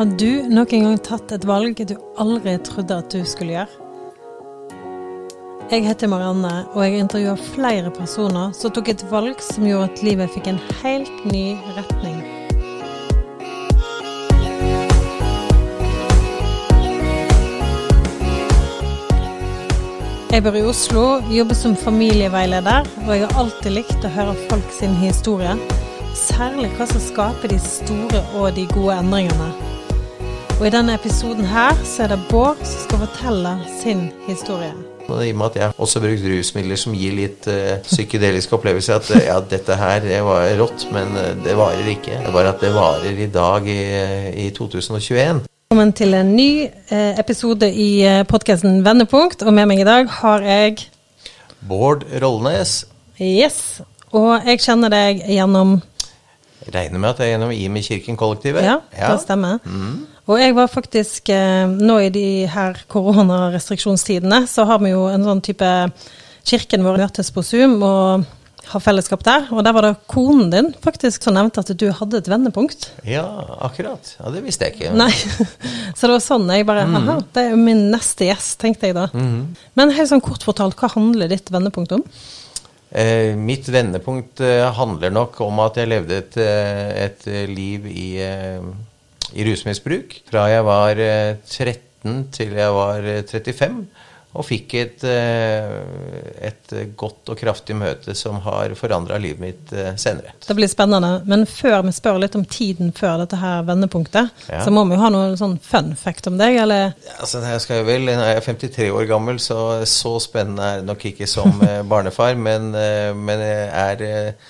Har du noen gang tatt et valg du aldri trodde at du skulle gjøre? Jeg heter Marianne, og jeg intervjuer flere personer som tok et valg som gjorde at livet fikk en helt ny retning. Jeg bor i Oslo, jobber som familieveileder, og jeg har alltid likt å høre folk sin historie. Særlig hva som skaper de store og de gode endringene. Og i denne episoden her så er det Bård som skal fortelle sin historie. I og med at jeg også brukt rusmidler som gir litt uh, psykedeliske opplevelser, at uh, ja, dette her det var rått, men uh, det varer ikke. Det er bare at det varer i dag i, i 2021. Velkommen til en ny episode i uh, podkasten Vendepunkt, og med meg i dag har jeg Bård Rollnes. Yes. Og jeg kjenner deg gjennom Regner med at det er gjennom IMI Kirken Kollektivet. Ja, det stemmer. Mm. Og jeg var faktisk Nå i de her koronarestriksjonstidene, så har vi jo en sånn type Kirken vår møtes på Zoom og har fellesskap der. Og der var det konen din faktisk som nevnte at du hadde et vendepunkt. Ja, akkurat. Ja, Det visste jeg ikke. Nei, Så det var sånn jeg bare mm. Aha, det er jo min neste gjest, tenkte jeg da. Mm. Men helt sånn kort fortalt, hva handler ditt vendepunkt om? Eh, mitt vendepunkt eh, handler nok om at jeg levde et, et liv i, eh, i rusmisbruk fra jeg var 13 til jeg var 35 og fikk et, et, godt og kraftig møte som har forandra livet mitt senere. Det blir spennende. Men før vi spør litt om tiden før dette her vendepunktet, ja. så må vi jo ha noe sånn fun fact om deg, eller? Altså, jeg skal jo vel, jeg er 53 år gammel, så så spennende er det nok ikke som barnefar, men, men jeg er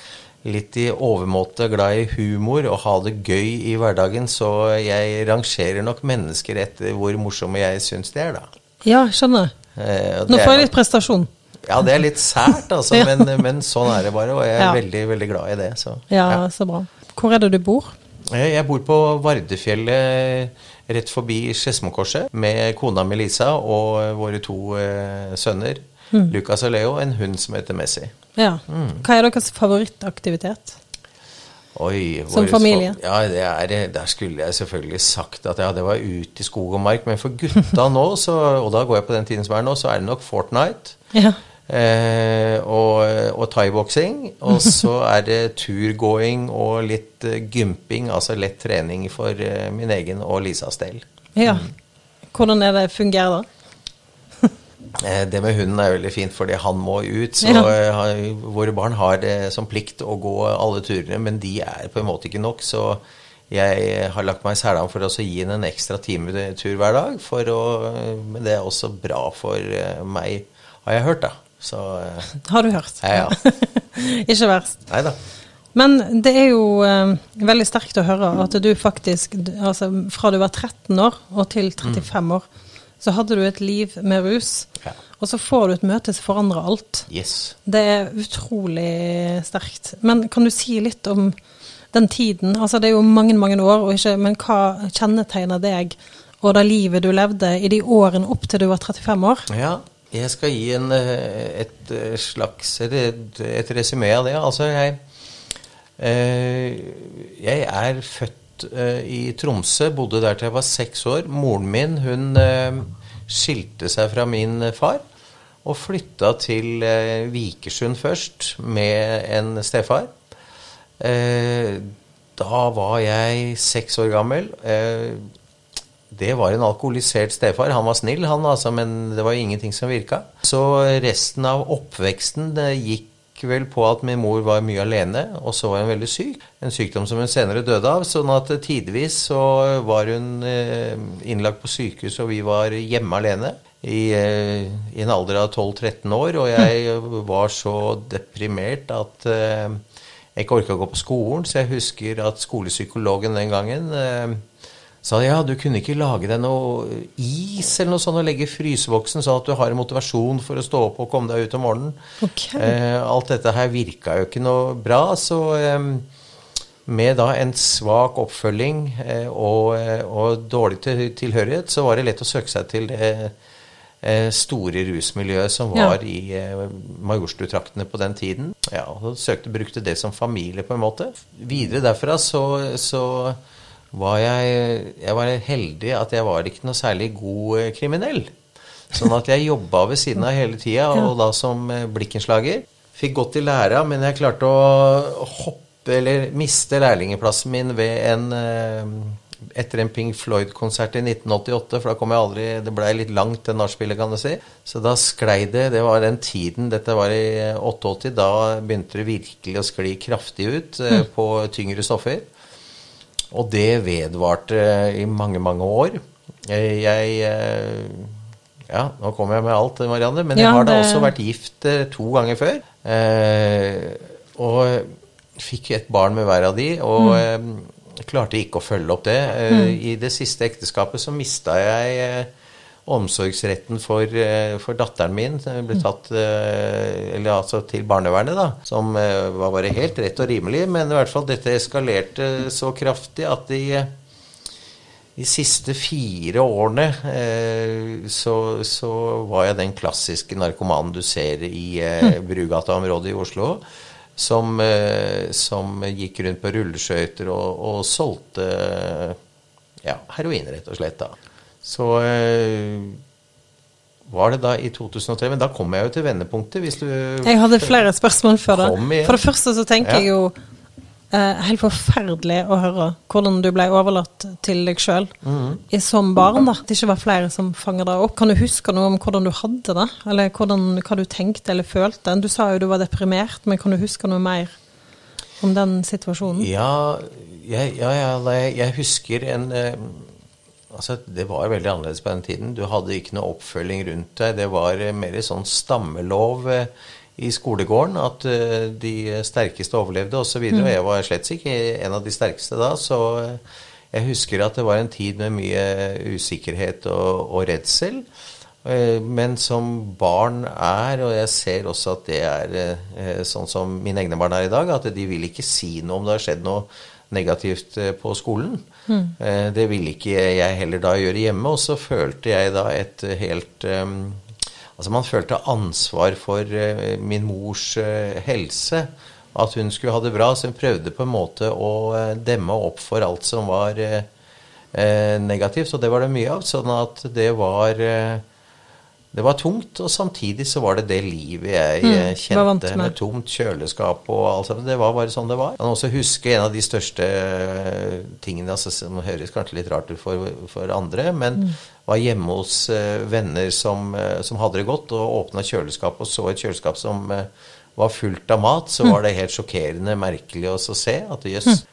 litt i overmåte glad i humor og ha det gøy i hverdagen, så jeg rangerer nok mennesker etter hvor morsomme jeg syns de er, da. Ja, skjønner. Eh, Nå får jeg litt prestasjon. Ja, det er litt sært, altså, ja. men, men, sånn er det bare, og jeg er ja. veldig, veldig glad i det. Så, ja, ja, så bra. Hvor er det du bor? Jeg bor på Vardefjellet, rett forbi Skedsmokorset, med kona Melisa og våre to eh, sønner, mm. Lucas og Leo, en hund som heter Messi. Ja. Mm. Hva er deres favorittaktivitet? Oi, Som familie? Ja, er, Der skulle jeg selvfølgelig sagt at ja, det var ute i skog og mark. Men for gutta nå, så, og da går jeg på den tiden som er nå, så er det nok Fortnite. Ja. Eh, og, og thaiboksing. Og så er det turgåing og litt uh, gymping, altså lett trening for uh, min egen og Lisas del. Ja. Hvordan er det fungerer da? Eh, det med hunden er veldig fint, fordi han må ut. Så ja. Eh, våre barn har det som plikt å gå alle turene, men de er på en måte ikke nok. Så jeg har lagt meg i selen for å gi henne en ekstra timetur hver dag. Å, men det er også bra for eh, meg, har jeg hørt, da. Så, har du hørt? Ja, ja. ikke verst. Neida. Men det er jo eh, veldig sterkt å høre at du faktisk, altså fra du var 13 år og til 35 mm. år, så hadde du et liv med rus, ja. og så får du et møte som forandrer alt. Yes. Det er utrolig sterkt. Men kan du si litt om den tiden? Altså det er jo mange, mange år, ikke, men hva kjennetegner deg og det livet du levde i de årene opp til du var 35 år? Ja, jeg skal gi en, eh, et eh, slags et, et resymé av det. Altså, jeg, eh, jeg er født uh, i Tromsø, bodde der til jeg var seks år. Moren min hun uh, skilte seg fra min far og flytta til uh, Vikersund først med en stefar. da var jeg seks år gammel. det var en alkoholisert stefar. Han var snill, han altså, men det var ingenting som virka. Så resten av oppveksten gikk vel på at min mor var mye alene, og så var hun veldig syk. En sykdom som hun senere døde av. sånn at tidvis så var hun eh, innlagt på sykehus, og vi var hjemme alene. I, eh, i en alder av 12-13 år, og jeg var så deprimert at eh, jeg ikke orka å gå på skolen, så jeg husker at skolepsykologen den gangen sa ja, du kunne ikke lage deg noe is eller noe sånt og legge i fryseboksen sånn at du har en motivasjon for å stå opp og komme deg ut om morgenen. Okay. Eh, alt dette her virka jo ikke noe bra, så eh, med da en svak oppfølging eh, og, eh, og, dårlig tilhørighet, så var det lett å søke seg til det eh, store rusmiljøet som var ja. i eh, Majorstutraktene på den tiden. Ja, og søkte, brukte det som familie, på en måte. Videre derfra så, så var jeg, jeg var heldig at jeg var ikke noe særlig god eh, kriminell. Sånn at jeg jobba ved siden av hele tida, og da som eh, blikkenslager. Fikk godt i læra, men jeg klarte å hoppe, eller miste lærlingeplassen min ved en eh, etter en Pink Floyd-konsert i 1988, for da kom jeg aldri Det blei litt langt, det nachspielet, kan du si. Så da sklei det. Det var den tiden, dette var i 88, da begynte det virkelig å skli kraftig ut eh, på tyngre stoffer. Og det vedvarte i mange, mange år. Jeg eh, Ja, nå kommer jeg med alt, Marianne, men jeg Ja, har da det- også vært gift eh, to ganger før. Eh, og fikk et barn med hver av de, og Mm klarte ikke å følge opp det. Eh, I det siste ekteskapet så mista jeg omsorgsretten for, eh, for datteren min. Ble tatt eh, eller altså til barnevernet, da. Som eh, var bare helt rett og rimelig. Men i hvert fall dette eskalerte så kraftig at de de siste fire årene eh, så, så var jeg den klassiske narkomanen du ser i eh, Brugata-området i Oslo. Som, eh, som gikk rundt på rulleskøyter og, og solgte ja, heroin, rett og slett. da. Så eh, var det da i 2003 Men da kom jeg jo til vendepunktet, hvis du Jeg hadde flere spørsmål før det. For det første så tenker Ja. jeg jo eh, Helt forferdelig å høre hvordan du ble overlatt til deg sjøl Mhm. som barn. da. At det ikke var flere som fanger deg opp. Kan du huske noe om hvordan du hadde det? Eller hvordan, hva du tenkte eller følte? Du sa jo du var deprimert, men kan du huske noe mer om den situasjonen? Ja, ja, ja jeg, jeg husker en eh, Altså, det var veldig annerledes på den tiden. Du hadde ikke noe oppfølging rundt deg. Det var eh, mer sånn stammelov eh, i skolegården at eh, de sterkeste overlevde osv. Og, og jeg var slett ikke en av de sterkeste da, så jeg husker at det var en tid med mye usikkerhet og, og redsel. Men som barn er, og jeg ser også at det er sånn som mine egne barn er i dag, at de vil ikke si noe om det har skjedd noe negativt på skolen. Eh, Det ville ikke jeg heller da gjøre hjemme. Og så følte jeg da et helt eh, Altså man følte ansvar for eh, min mors eh, helse. At hun skulle ha det bra. Så hun prøvde på en måte å eh, demme opp for alt som var eh, eh, negativt. Og det var det mye av. Sånn at det var eh, det var tungt, og samtidig så var det det livet jeg Mm, kjente, med. tomt kjøleskap og alt sammen. Det var bare sånn det var. Jeg kan også huske en av de største eh, tingene altså, som høres kanskje litt rart ut for, for andre, men Mm. var hjemme hos uh, venner som, uh, som hadde det godt, og åpna kjøleskapet og så et kjøleskap som uh, var fullt av mat, så Mm. var det helt sjokkerende merkelig å se at jøss,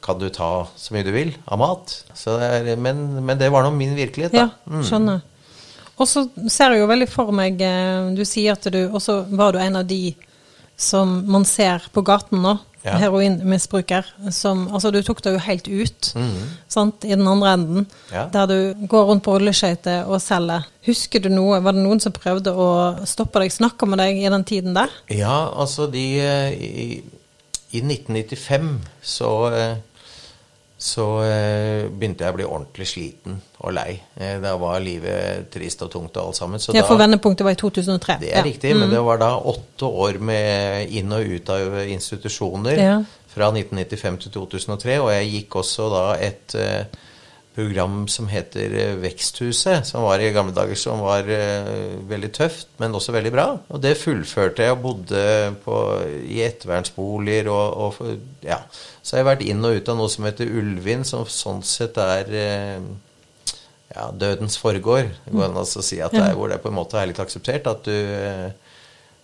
kan du ta så mye du vil av mat? Så det er, men, men det var nå min virkelighet, da. Ja, skjønner. Og så ser jeg jo veldig for meg eh, Du sier at du Og så var du en av de som man ser på gaten nå. Ja. Heroinmisbruker. Som Altså, du tok det jo helt ut, sant, i den andre enden. Ja. Der du går rundt på rulleskøyter og selger. Husker du noe? Var det noen som prøvde å stoppe deg, snakke med deg i den tiden der? Ja, altså de eh, I, i 1995 så eh, så eh, begynte jeg å bli ordentlig sliten og lei. Eh, Da var livet trist og tungt og alt sammen. Så Ja, for da, vendepunktet var i 2003. det er Ja. riktig, men det var da åtte år med inn og ut av institusjoner Ja. fra 1995 til 2003. Og jeg gikk også da et eh, program som heter eh, Veksthuset, som var i gamle dager som var uh, veldig tøft, men også veldig bra. Og det fullførte jeg og bodde på, i ettervernsboliger og, og ja. Så jeg har vært inn og ut av noe som heter Ulvin, som sånn sett er uh, ja, dødens forgård. Det går an å si at det er hvor det på en måte er litt akseptert at du eh,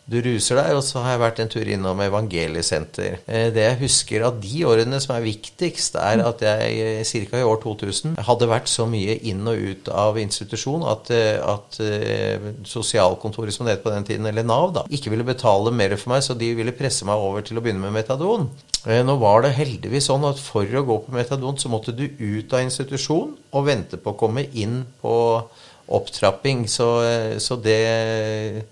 du ruser deg, og så har jeg vært en tur innom Evangeliesenter. Eh, Det jeg husker av de årene som er viktigst, er at jeg ca. i år 2000 hadde vært så mye inn og ut av institusjon at, eh, at eh, sosialkontoret som det het på den tiden, eller Nav, da, ikke ville betale mer for meg, så de ville presse meg over til å begynne med metadon. Eh, Nå var det heldigvis sånn at for å gå på metadon, så måtte du ut av institusjon og vente på å komme inn på opptrapping. Så, eh, så det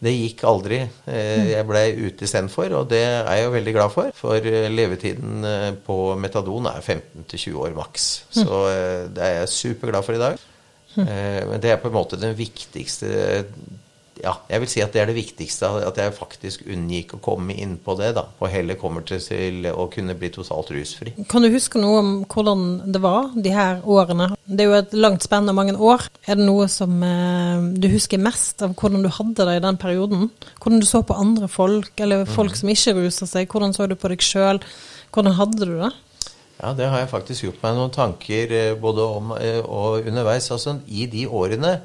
det gikk aldri. Eh, Jeg ble ute istedenfor, og det er jeg jo veldig glad for. For eh, levetiden eh, på metadon er 15-20 år maks. Så eh, det er jeg superglad for i dag. Eh, Men det er på en måte den viktigste ja, jeg vil si at det er det viktigste. At jeg faktisk unngikk å komme inn på det, da. Og heller kommer til, å kunne bli totalt rusfri. Kan du huske noe om hvordan det var de her årene? Det er jo et langt spenn av mange år. Er det noe som eh, du husker mest av hvordan du hadde det i den perioden? Hvordan du så på andre folk, eller folk mm. som ikke ruser seg? Hvordan så du på deg sjøl? Hvordan hadde du det? Ja, det har jeg faktisk gjort meg noen tanker eh, både om eh, og underveis. Altså i de årene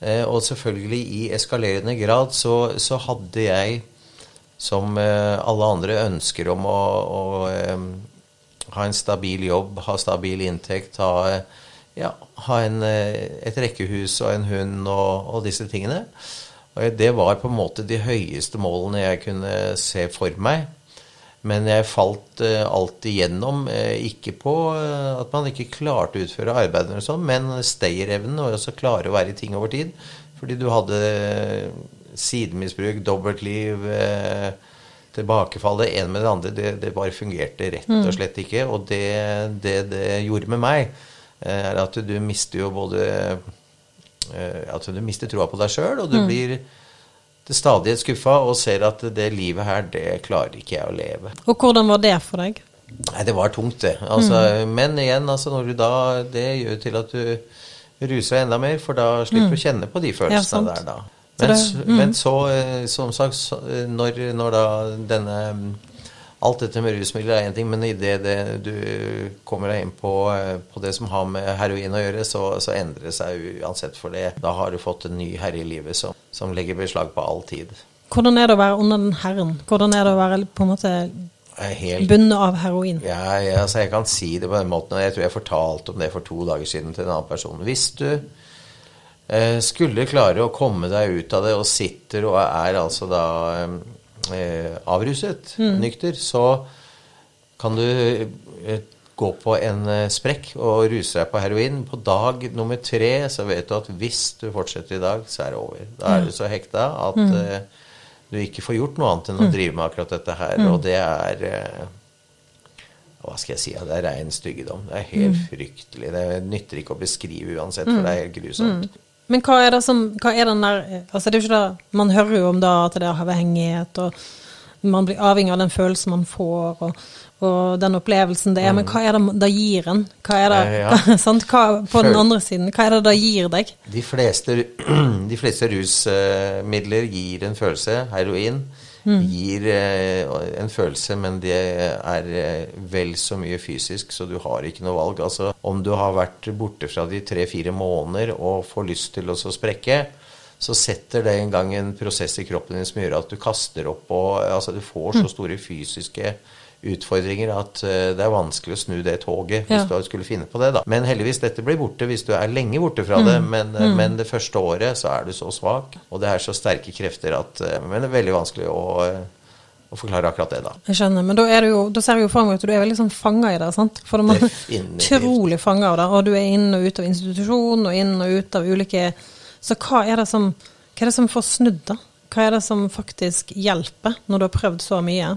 og selvfølgelig i eskalerende grad så, så hadde jeg, som eh, alle andre, ønsker om å, å eh, ha en stabil jobb, ha stabil inntekt, ha, ja, ha en, et rekkehus og en hund og, og, disse tingene. Og det var på en måte de høyeste målene jeg kunne se for meg. Men jeg falt uh, alltid gjennom, uh, ikke på uh, at man ikke klarte å utføre arbeidet, eller sånn, men stayerevnen og også klare å være i ting over tid. Fordi du hadde sidemisbruk, dobbeltliv, tilbakefall Det ene med det andre. Det, det, bare fungerte rett og mm. slett ikke. Og det det, det gjorde med meg, er at du mister jo både At du mister troa på deg sjøl, og du mm. blir til stadighet skuffa og ser at det livet her, det klarer ikke jeg å leve. Og hvordan var det for deg? Nei, det var tungt, det. Altså, mm. Men igjen, altså, når du da Det gjør til at du ruser enda mer, for da slipper du mm. å kjenne på de følelsene ja, der, da. Men, så, mm. men så, eh, som sagt, så, når, når da denne Alt dette med rusmidler er én ting, men idet du kommer deg inn på, eh, på, det som har med heroin å gjøre, så, så, endrer det seg uansett for det. Da har du fått en ny herre i livet som, som legger beslag på all tid. Hvordan er det å være under den herren? Hvordan er det å være på en måte bundet av heroin? Ja, ja, altså jeg kan si det på den måten, og jeg tror jeg fortalte om det for to dager siden til en annen person. Hvis du eh, skulle klare å komme deg ut av det og sitter og er altså da eh, avruset, mm. nykter, så kan du eh, gå på en eh, sprekk og ruse deg på heroin. På dag nummer tre så vet du at hvis du fortsetter i dag, så er det over. Da er du så hekta at mm. eh, du ikke får gjort noe annet enn å mm. drive med akkurat dette her. Og det er eh, hva skal jeg si, det er rein styggedom. Det er helt fryktelig. Det nytter ikke å beskrive uansett, for det er helt grusomt. Men hva er det som hva er den der altså det er jo ikke det, Man hører jo om da at det er avhengighet, og man blir avhengig av den følelsen man får, og, og den opplevelsen det er. Men hva er det da gir en? Hva er det, ja. hva, på den andre siden, hva er det da gir deg? De fleste, de fleste rusmidler gir en følelse. Heroin mm. gir eh, en følelse, men det er eh, vel så mye fysisk, så du har ikke noe valg. Altså, om du har vært borte fra de tre-fire måneder og får lyst til å sprekke, så setter det en gang en prosess i kroppen din som gjør at du kaster opp og altså, du får så mm. store fysiske utfordringer at uh, det er vanskelig å snu det toget hvis ja. du skulle finne på det. da. Men heldigvis, dette blir borte hvis du er lenge borte fra mm. det. Men, uh, mm. men, det første året så er du så svak, og det er så sterke krefter at uh, Men det er veldig vanskelig å, å forklare akkurat det, da. Jeg skjønner, men da, er du jo, da ser vi jo for meg at du er veldig sånn fanga i det, sant? For man er utrolig fanga av det, og du er inn og ut av institusjon og inn og ut av ulike Så hva er det som, hva er det som får snudd, da? Hva er det som faktisk hjelper, når du har prøvd så mye?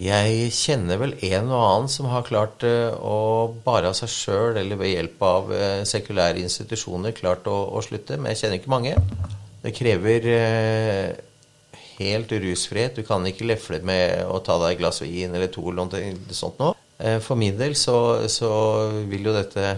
Jeg kjenner vel en og annen som har klart uh, å bare av seg sjøl eller ved hjelp av uh, sekulære institusjoner klart å, å, slutte, men jeg kjenner ikke mange. Det krever uh, helt rusfrihet. Du kan ikke lefle med å ta deg et glass vin eller to eller noe sånt noe. For min del så, så vil jo dette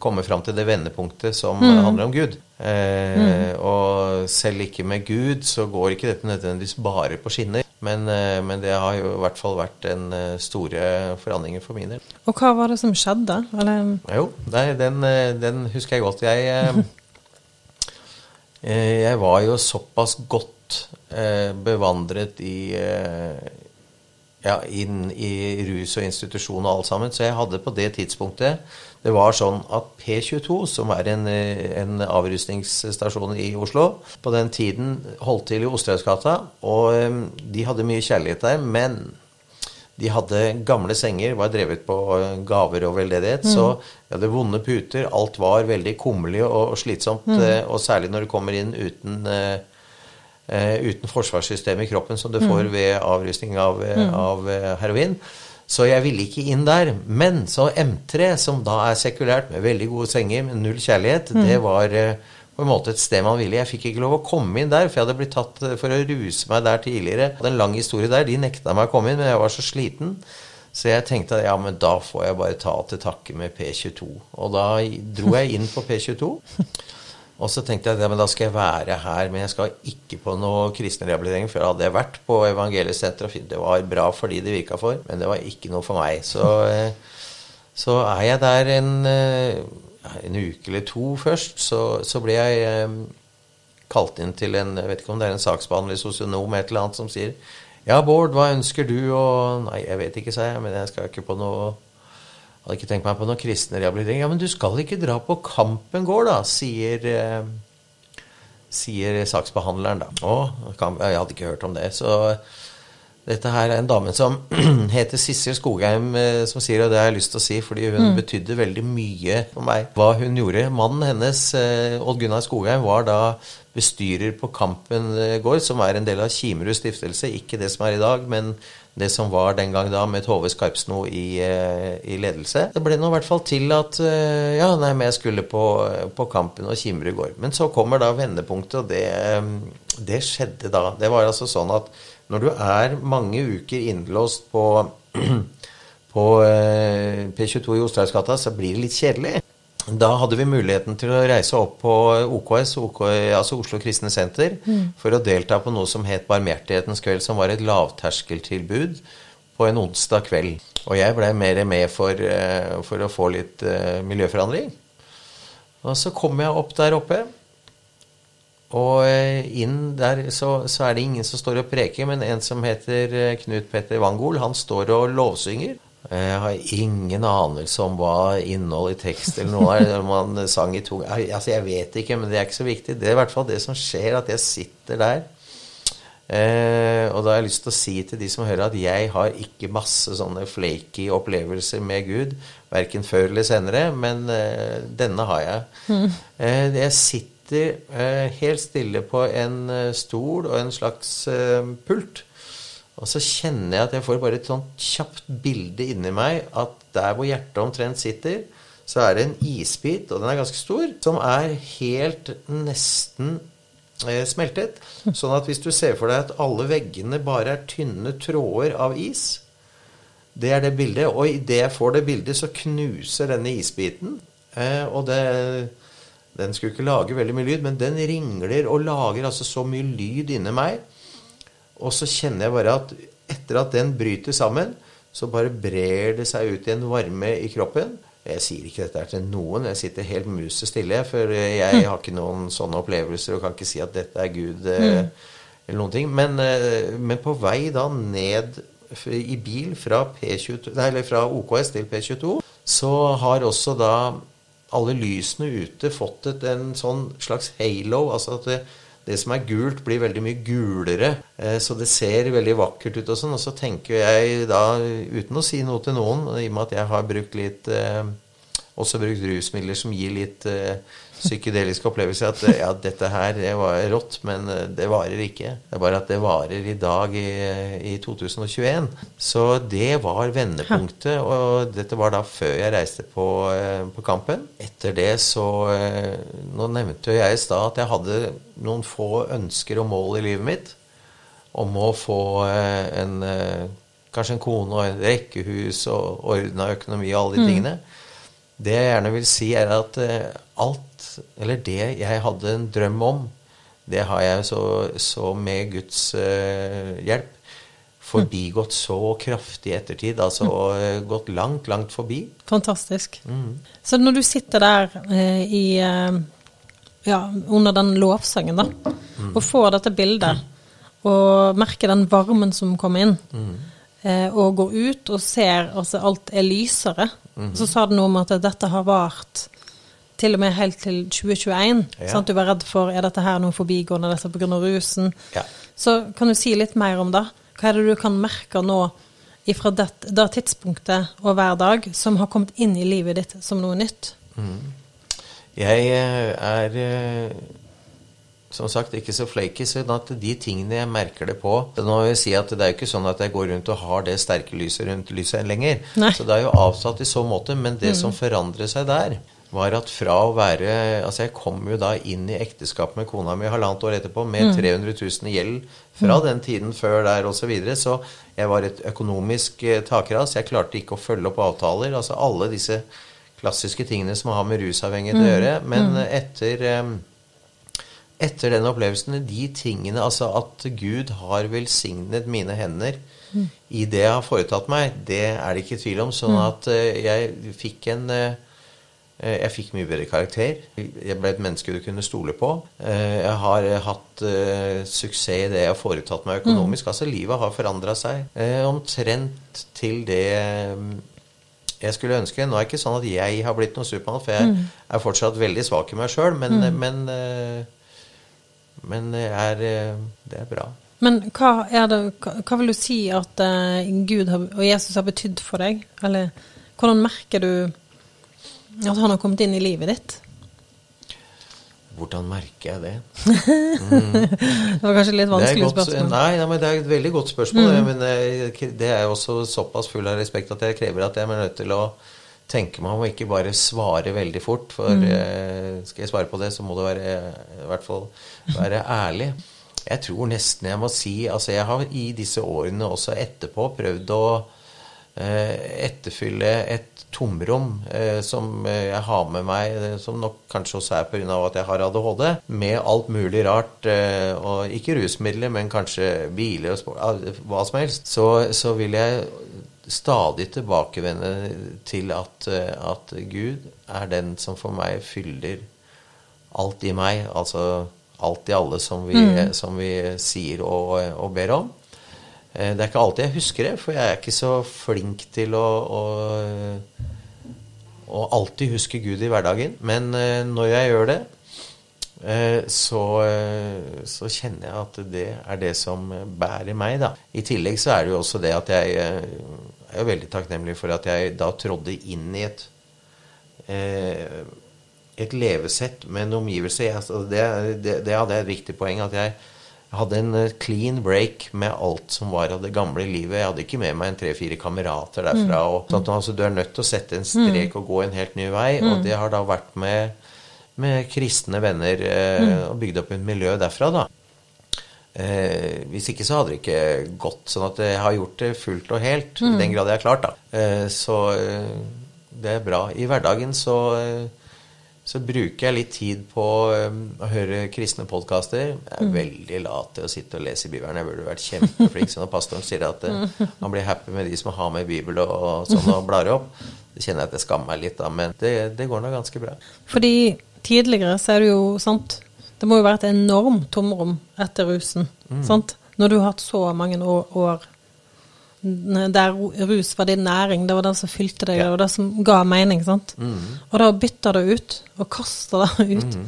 komme fram til det vendepunktet som mm. handler om Gud. Eh, mm. Og selv ikke med Gud så går ikke dette nødvendigvis bare på skinner. Men, eh, men, det har jo i hvert fall vært en eh, store forandringer for min del. Og hva var det som skjedde? Eller? Jo, nei, den, eh, den, husker jeg godt. Jeg, jeg var jo såpass godt bevandret i ja, inn i rus og institusjon og alt sammen, så jeg hadde på det tidspunktet det var sånn at P22, som er en, en avrustningsstasjon i Oslo, på den tiden holdt til i Osterhausgata, og de hadde mye kjærlighet der, men de hadde gamle senger, var drevet på gaver og veldedighet, mm. så de hadde vonde puter. Alt var veldig kummerlig og, slitsomt, mm. Eh, og særlig når du kommer inn uten, uten forsvarssystem i kroppen, som du får mm. ved avrustning av, mm. av heroin Så jeg ville ikke inn der. Men så M3, som da er sekulært, med veldig gode senger, med null kjærlighet, det var eh, på en måte et sted man ville. Jeg fikk ikke lov å komme inn der, for jeg hadde blitt tatt eh, for å ruse meg der tidligere. Og er en lang historie der. De nekta meg å komme inn, men jeg var så sliten. Så jeg tenkte at ja, men da får jeg bare ta til takke med P22. Og da dro jeg inn på P22. Og så tenkte jeg ja, da skal jeg være her, men jeg skal ikke på noe kristenrehabilitering. rehabilitering. For hadde jeg vært på Evangeliesenteret, det var bra for de det virka for, men det var ikke noe for meg. Så, eh, så er jeg der en, eh, en uke eller to først, så, så ble jeg eh, kalt inn til en Jeg vet ikke om det er en saksbehandler, sosionom, et eller annet, som sier ja, Bård, hva ønsker du? Og Nei, jeg vet ikke, sa jeg, men jeg skal ikke på noe Hadde ikke tenkt meg på noen kristen rehabilitering. Ja, men du skal ikke dra på Kampen gård, da, sier eh, sier saksbehandleren, da. Å, jeg hadde ikke hørt om det. Så dette her er en dame som heter Sissel Skogheim, eh, som sier, og det har jeg lyst til å si, fordi hun mm. betydde veldig mye for meg, hva hun gjorde. Mannen hennes, eh, Odd Gunnar Skogheim, var da bestyrer på Kampen eh, gård, som er en del av Kimerud stiftelse. Ikke det som er i dag, men det som var den gang da, med Tove Skarpsno i, eh, i ledelse. Det ble nå i hvert fall til at eh, ja, nei, men jeg skulle på, på Kampen og Kimerud gård. Men så kommer da vendepunktet, og det, det skjedde da. Det var altså sånn at når du er mange uker innlåst på på P22 i Osterhagsgata, så blir det litt kjedelig. Da hadde vi muligheten til å reise opp på OKS, OK, altså Oslo Kristne Senter, mm. for å delta på noe som het Barmhjertighetens kveld, som var et lavterskeltilbud på en onsdag kveld. Og jeg blei mer med for, eh, for, å få litt uh, miljøforandring. Og så kom jeg opp der oppe. Og eh, inn der så, så, er det ingen som står og preker, men en som heter Knut Petter Wangol, han står og lovsynger. Jeg har ingen anelse om hva innholdet i tekst eller noe er. Man sang i to Altså, jeg vet ikke, men det er ikke så viktig. Det er i hvert fall det som skjer, at jeg sitter der. Eh, og da har jeg lyst til å si til de som hører, at jeg har ikke masse sånne flaky opplevelser med Gud. Verken før eller senere, men eh, denne har jeg. Mm. Eh, jeg sitter eh, helt stille på en eh, stol og en slags eh, pult. Og så kjenner jeg at jeg får bare et sånt kjapt bilde inni meg at der hvor hjertet omtrent sitter, så er det en isbit, og den er ganske stor, som er helt nesten eh, smeltet. Sånn at hvis du ser for deg at alle veggene bare er tynne tråder av is Det er det bildet. Og idet jeg får det bildet, så knuser denne isbiten. Eh, og det den skulle ikke lage veldig mye lyd, men den ringler og lager altså så mye lyd inni meg og så kjenner jeg bare at etter at den bryter sammen, så bare brer det seg ut i en varme i kroppen. Jeg sier ikke dette til noen. Jeg sitter helt musestille, for jeg har ikke noen sånne opplevelser og kan ikke si at dette er Gud eh, mm. eller noen ting. Men, eh, men, på vei da ned i bil fra, P22, nei, fra OKS til P22, så har også da alle lysene ute fått en sånn slags halo. altså at det, det som er gult, blir veldig mye gulere. Eh, så det ser veldig vakkert ut og sånn. Og så tenker jeg da, uten å si noe til noen, i og med at jeg har brukt litt eh, Også brukt rusmidler som gir litt psykedelisk psykedeliske opplevelser, at ja, dette her det var rått, men det varer ikke. Det er bare at det varer i dag i, i 2021. Så det var vendepunktet, og dette var da før jeg reiste på, på kampen. Etter det så Nå nevnte jeg i stad at jeg hadde noen få ønsker og mål i livet mitt. Om å få eh, en, eh, kanskje en kone og et rekkehus og ordna økonomi og alle de mm. Det jeg gjerne vil si, er at eh, alt, eller det jeg hadde en drøm om, det har jeg så, så med Guds hjelp forbigått så kraftig i ettertid. Altså mm. gått langt, langt forbi. Fantastisk. Mm. Så når du sitter der eh, i eh, ja, under den lovsangen, da. Mm. Og får dette bildet, og merker den varmen som kommer inn. Mm. Eh, og går ut og ser altså alt er lysere. Mm. Så sa det noe om at dette har vart til og med helt til 2021. Ja. Du var redd for er dette her noe forbigående, dette pga. rusen. Ja. Så kan du si litt mer om det? Hva er det du kan merke nå fra det, det tidspunktet og hver dag som har kommet inn i livet ditt som noe nytt? Mm. Jeg eh, er eh, som sagt ikke så flaky, så de tingene jeg merker det på Nå vil jeg si at Det er jo ikke sånn at jeg går rundt og har det sterke lyset rundt lyset lenger. Nei. Så det er jo avsatt i så måte. Men det som forandrer seg der, var at fra å være Altså, jeg kom jo da inn i ekteskap med kona mi halvannet år etterpå med 300 000 i gjeld fra den tiden før der osv. Så, videre. så jeg var et økonomisk eh, takras. Jeg klarte ikke å følge opp avtaler. Altså alle disse klassiske tingene som har med rusavhengighet å gjøre. Men etter eh, etter den opplevelsen, de tingene Altså at Gud har velsignet mine hender i det jeg har foretatt meg, det er det ikke tvil om. Sånn at eh, jeg fikk en eh, jeg fikk mye bedre karakter. Jeg ble et menneske du kunne stole på. Eh, Jeg har eh, hatt eh, suksess i det jeg har foretatt meg økonomisk. Altså, livet har forandra seg eh, omtrent til det eh, jeg skulle ønske. Nå er det ikke sånn at jeg har blitt noen Supermann, for jeg er fortsatt veldig svak i meg sjøl, men, men, eh, men det er, eh, det er bra. Men hva, det, hva, vil du si at eh, Gud og Jesus har betydd for deg? Eller hvordan merker du at han har kommet inn i livet ditt? Hvordan merker jeg det? Det var kanskje litt vanskelig godt, spørsmål. Mm. nei, nei, men det er et veldig godt spørsmål. Men eh, det er også såpass full av respekt at jeg krever at jeg er nødt til å tenke meg om og ikke bare svare veldig fort. For Mm. eh, skal jeg svare på det, så må du være, i hvert fall være ærlig. Jeg tror nesten jeg må si Altså, jeg har i disse årene også etterpå prøvd å eh, etterfylle et tomrom eh, som jeg har med meg, eh, som nok kanskje også er pga. at jeg har ADHD, med alt mulig rart. Eh, og ikke rusmidler, men kanskje biler og sport, hva som helst. Så, så vil jeg stadig tilbakevende til at, eh, at Gud er den som for meg fyller alt i meg. Altså alt i alle, som vi, som vi sier og, og ber om. Eh, Det er ikke alltid jeg husker det, for jeg er ikke så flink til å, å, å alltid huske Gud i hverdagen. Men eh, når jeg gjør det, så, så kjenner jeg at det er det som bærer meg, da. I tillegg så er det jo også det at jeg er jo veldig takknemlig for at jeg da trådde inn i et eh, et levesett med en omgivelse. Jeg, altså, det, det, det hadde jeg et viktig poeng. At jeg hadde en eh, clean break med alt som var av det gamle livet. Jeg hadde ikke med meg en tre-fire kamerater derfra. Og, sånn altså, du er nødt til å sette en strek og gå en helt ny vei. Og det har da vært med, med kristne venner eh, og bygd opp et miljø derfra, da. Eh, hvis ikke så hadde det ikke gått. Sånn at jeg har gjort det fullt og helt, i den grad jeg har klart, da. Eh, så eh, det er bra. I hverdagen så, eh, så bruker jeg litt tid på eh, å høre kristne podkaster. Jeg er veldig lat til å sitte og lese i Bibelen. Jeg burde vært kjempeflink. Så når pastoren sier at eh, han blir happy med de som har med Bibel og, og sånn og blar opp, det kjenner jeg at jeg skammer meg litt, da. Men det, det går nå ganske bra. Fordi tidligere så er det jo sant Det må jo være et enormt tomrom etter rusen. Sant? Når du har hatt så mange år, år der rus var din næring, det var det som fylte deg, det var det som ga mening. sant? Og da bytter det ut, og kaster det ut.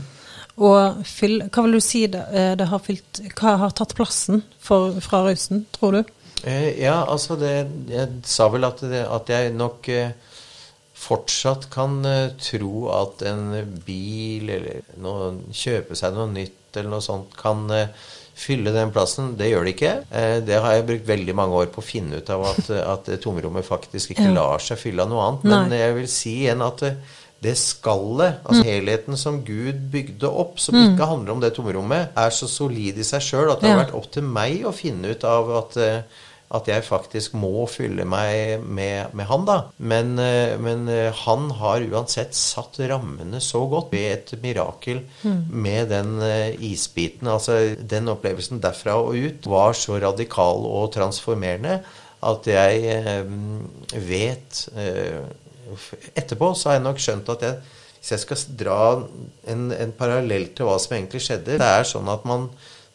Og fyll, hva vil du si det, eh, det har fylt Hva har tatt plassen for, fra rusen, tror du? Eh, ja, altså det Jeg sa vel at, det, at jeg nok eh, fortsatt kan eh, tro at en bil eller noe, kjøpe seg noe nytt eller noe sånt kan eh, fylle den plassen. Det gjør det ikke. Eh, det har jeg brukt veldig mange år på å finne ut av at, at tomrommet faktisk ikke lar seg fylle av noe annet. Men jeg vil si igjen at det skallet, altså helheten som Gud bygde opp, som ikke handler om det tomrommet, er så solid i seg sjøl at det har vært opp til meg å finne ut av at, at jeg faktisk må fylle meg med, med han, da. Men, eh, men eh, han har uansett satt rammene så godt ved et mirakel med den eh, isbiten. Altså den opplevelsen derfra og ut var så radikal og transformerende at jeg eh, vet eh, Etterpå så har jeg nok skjønt at jeg, hvis jeg skal dra en, en parallell til hva som egentlig skjedde Det er sånn at man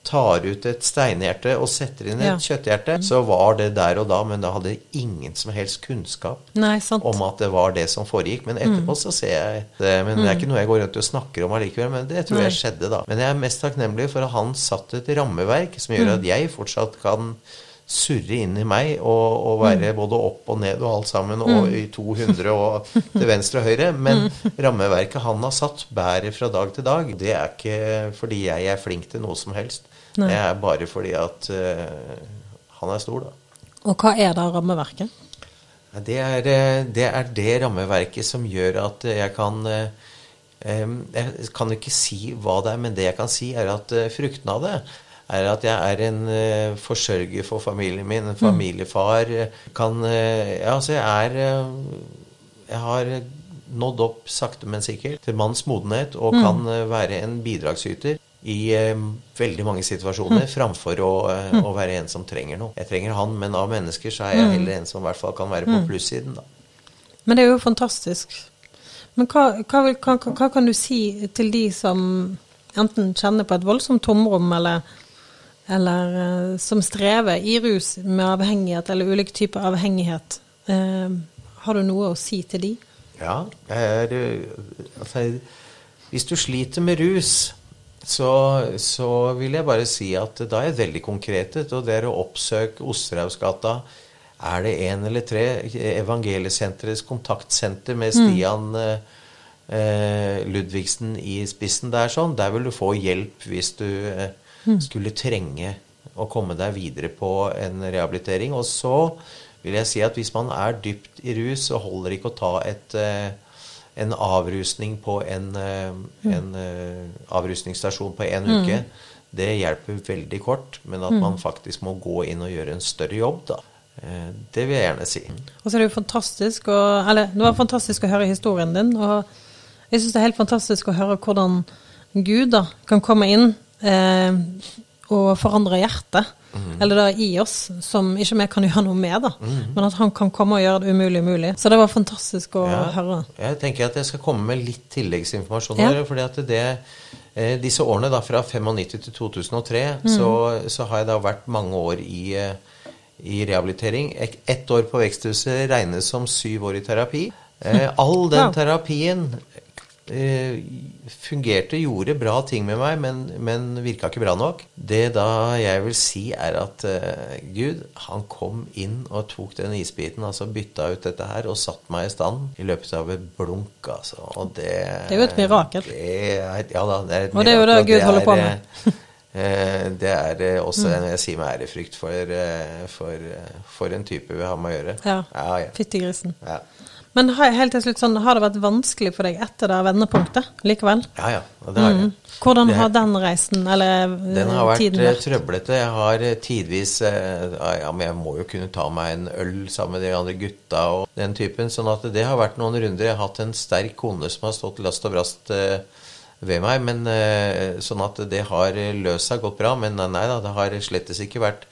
tar ut et steinhjerte og setter inn et Ja. kjøtthjerte. Så var det der og da, men da hadde jeg ingen som helst kunnskap Nei, om at det var det som foregikk. Men etterpå så ser jeg det. Men det er ikke noe jeg går rundt og snakker om allikevel. Men det tror Nei. jeg skjedde da. Men jeg er mest takknemlig for at han satte et rammeverk som gjør at jeg fortsatt kan surre inn i meg og, og være både opp og ned og alt sammen, og i 200 og til venstre og høyre. Men rammeverket han har satt, bærer fra dag til dag. Det er ikke fordi jeg er flink til noe som helst. Nei. Det er bare fordi at uh, han er stor, da. Og hva er da rammeverket? Det er, eh, det er det rammeverket som gjør at jeg kan eh, Jeg kan ikke si hva det er, men det jeg kan si, er at frukten av det er at jeg er en uh, forsørger for familien min, en familiefar. eh, Kan uh, Ja, altså, jeg er uh, Jeg har nådd opp sakte, men sikkert til manns modenhet og kan eh, være en bidragsyter i veldig mange situasjoner, framfor å, å være en som trenger noe. Jeg trenger han, men av mennesker så er jeg heller en som i hvert fall kan være på plussiden, da. Men det er jo fantastisk. Men hva, hva, hva, hva kan du si til de som enten kjenner på et voldsomt tomrom, eller, eller uh, som strever i rus med avhengighet eller ulike typer avhengighet? uh, har du noe å si til de? Ja, er øh, altså, Hvis du sliter med rus, så, så vil jeg bare si at da er jeg veldig konkretet, og det er å oppsøke Osterhausgata. Er det én eller tre Evangeliesenterets kontaktsenter med Stian mm. eh, Ludvigsen i spissen der sånn, der vil du få hjelp hvis du eh, skulle trenge å komme deg videre på en rehabilitering. Og så vil jeg si at hvis man er dypt i rus, så holder det ikke å ta et, eh, en avrusning på en, eh, en eh, avrusningsstasjon på én uke. Det hjelper veldig kort, men at man faktisk må gå inn og gjøre en større jobb, da. Det vil jeg gjerne si. Og så er det jo fantastisk å Eller det var fantastisk å høre historien din, og jeg syns det er helt fantastisk å høre hvordan Gud da kan komme inn eh, og forandre hjertet. Eller da i oss, som ikke vi kan gjøre noe med, da. Men at han kan komme og gjøre det umulig umulig. Så det var fantastisk å Ja, høre. Jeg tenker at jeg skal komme med litt tilleggsinformasjon. Ja. her, fordi at det, eh, Disse årene da, fra 95 til 2003 så, så har jeg da vært mange år i, eh, i rehabilitering. Ett år på veksthuset regnes som syv år i terapi. Eh, all den terapien fungerte, gjorde bra ting med meg, men, men virka ikke bra nok. Det da jeg vil si, er at eh, Gud, han kom inn og tok den isbiten, altså bytta ut dette her, og satt meg i stand i løpet av et blunk, altså. Og det Det er jo et mirakel. Det er, ja da, det er et Og det er jo det mirakel, det Gud holder på er, med. eh, Det er eh, også en jeg sier med ærefrykt for, eh, for, eh, for en type vi har med å gjøre. Ja. ja, ja. Fytti grisen. ja. Men helt til slutt, sånn, har det vært vanskelig for deg etter det vendepunktet likevel? Ja, ja. Det har jeg. Hvordan har den reisen, eller Den har vært Den har vært? trøblete. Jeg har eh, tidvis eh, Ja, men jeg må jo kunne ta meg en øl sammen med de andre gutta og den typen. Sånn at det har vært noen runder. Jeg har hatt en sterk kone som har stått last og brast eh, ved meg. Men sånn at det har løst seg godt bra. Men nei da, det har slettes ikke vært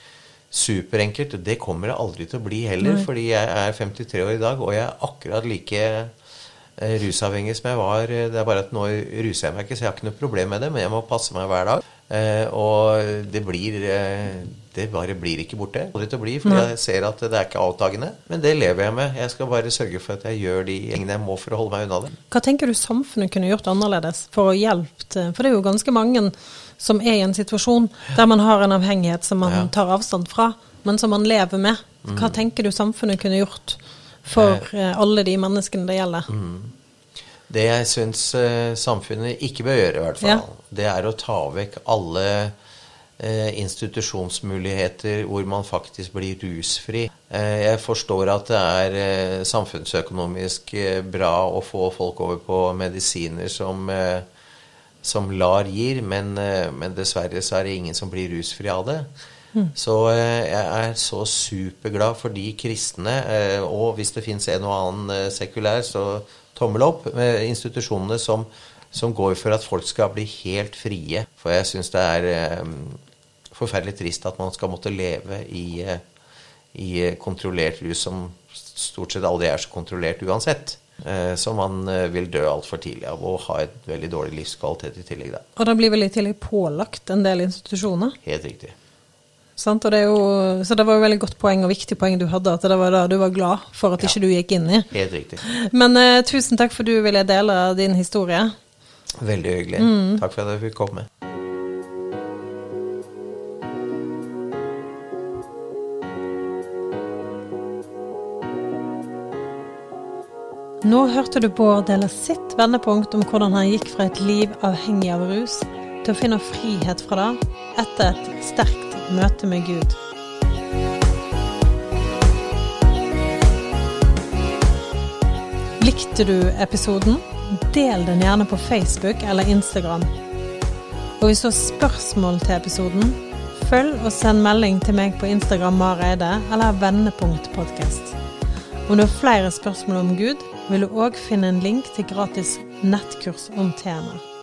superenkelt. Det kommer det aldri til å bli heller, fordi jeg er 53 år i dag, og jeg er akkurat like eh, rusavhengig som jeg var. Det er bare at nå ruser jeg meg ikke, så jeg har ikke noe problem med det, men jeg må passe meg hver dag. Eh, og det blir eh, Det bare blir ikke borte. Aldri til å bli, for jeg ser at det er ikke avtagende. Men det lever jeg med. Jeg skal bare sørge for at jeg gjør de tingene jeg må for å holde meg unna det. Hva tenker du samfunnet kunne gjort annerledes for å hjelpe til? For det er jo ganske mange som er i en situasjon der man har en avhengighet som man tar avstand fra, men som man lever med. Hva tenker du samfunnet kunne gjort for eh, alle de menneskene det gjelder? Det jeg syns eh, samfunnet ikke bør gjøre, i hvert fall, Ja. det er å ta vekk alle eh, institusjonsmuligheter hvor man faktisk blir rusfri. Eh, jeg forstår at det er eh, samfunnsøkonomisk eh, bra å få folk over på medisiner som, eh, som LAR gir, men, eh, men dessverre så er det ingen som blir rusfri av det. Så eh, jeg er så superglad for de kristne, eh, og hvis det fins en og annen sekulær, så tommel opp, med institusjonene som, som går for at folk skal bli helt frie. For jeg syns det er forferdelig trist at man skal måtte leve i, i kontrollert rus som stort sett aldri er så kontrollert uansett. Eh, så man eh, vil dø altfor tidlig av og ha et veldig dårlig livskvalitet i tillegg. Da. Og det blir vel i tillegg pålagt en del institusjoner. Helt riktig. Sant? Og det er jo, så det var jo veldig godt poeng og viktig poeng du hadde, at det var da du var glad for at ikke du gikk inn i. Helt riktig. Men eh, tusen takk for du ville dele din historie. Veldig hyggelig. Takk for at jeg fikk komme. Nå hørte du Bård dele sitt vendepunkt om hvordan han gikk fra et liv avhengig av rus til å finne frihet fra det etter et sterkt møte med Gud. Likte du episoden? Del den gjerne på Facebook eller Instagram. Og hvis du har spørsmål til episoden, følg og send melding til meg på Instagram Mareide eller Vendepunktpodkast. Om du har flere spørsmål om Gud, vil du òg finne en link til gratis nettkurs om temaet.